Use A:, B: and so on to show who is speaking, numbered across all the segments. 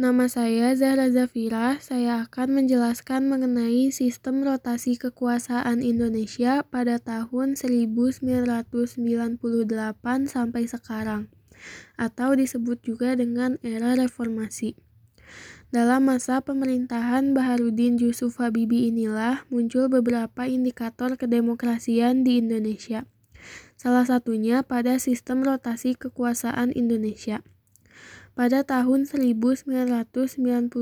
A: Nama saya Zahra Zafira. Saya akan menjelaskan mengenai sistem rotasi kekuasaan Indonesia pada tahun 1998 sampai sekarang, atau disebut juga dengan era reformasi. Dalam masa pemerintahan Baharudin Yusuf Habibie inilah muncul beberapa indikator kedemokrasian di Indonesia. Salah satunya pada sistem rotasi kekuasaan Indonesia. Pada tahun 1998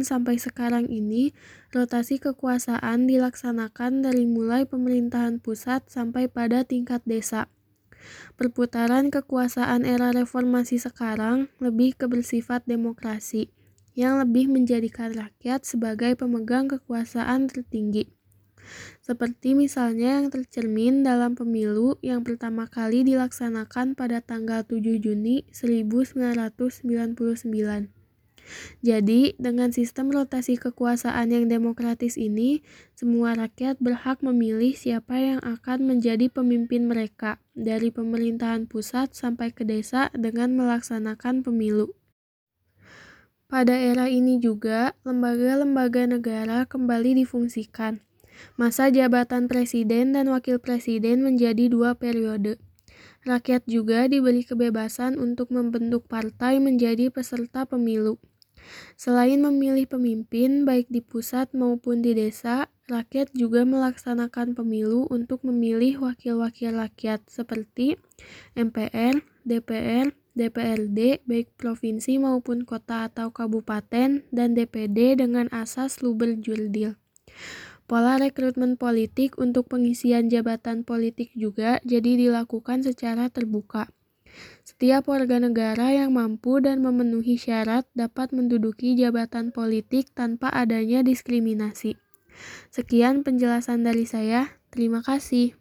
A: sampai sekarang ini, rotasi kekuasaan dilaksanakan dari mulai pemerintahan pusat sampai pada tingkat desa. Perputaran kekuasaan era reformasi sekarang lebih ke bersifat demokrasi, yang lebih menjadikan rakyat sebagai pemegang kekuasaan tertinggi. Seperti misalnya yang tercermin dalam pemilu yang pertama kali dilaksanakan pada tanggal 7 Juni 1999. Jadi, dengan sistem rotasi kekuasaan yang demokratis ini, semua rakyat berhak memilih siapa yang akan menjadi pemimpin mereka, dari pemerintahan pusat sampai ke desa dengan melaksanakan pemilu. Pada era ini juga, lembaga-lembaga negara kembali difungsikan. Masa jabatan presiden dan wakil presiden menjadi dua periode. Rakyat juga diberi kebebasan untuk membentuk partai menjadi peserta pemilu. Selain memilih pemimpin baik di pusat maupun di desa, rakyat juga melaksanakan pemilu untuk memilih wakil-wakil rakyat seperti MPR, DPR, DPRD baik provinsi maupun kota atau kabupaten, dan DPD dengan asas luber jurdil. Pola rekrutmen politik untuk pengisian jabatan politik juga jadi dilakukan secara terbuka. Setiap warga negara yang mampu dan memenuhi syarat dapat menduduki jabatan politik tanpa adanya diskriminasi. Sekian penjelasan dari saya. Terima kasih.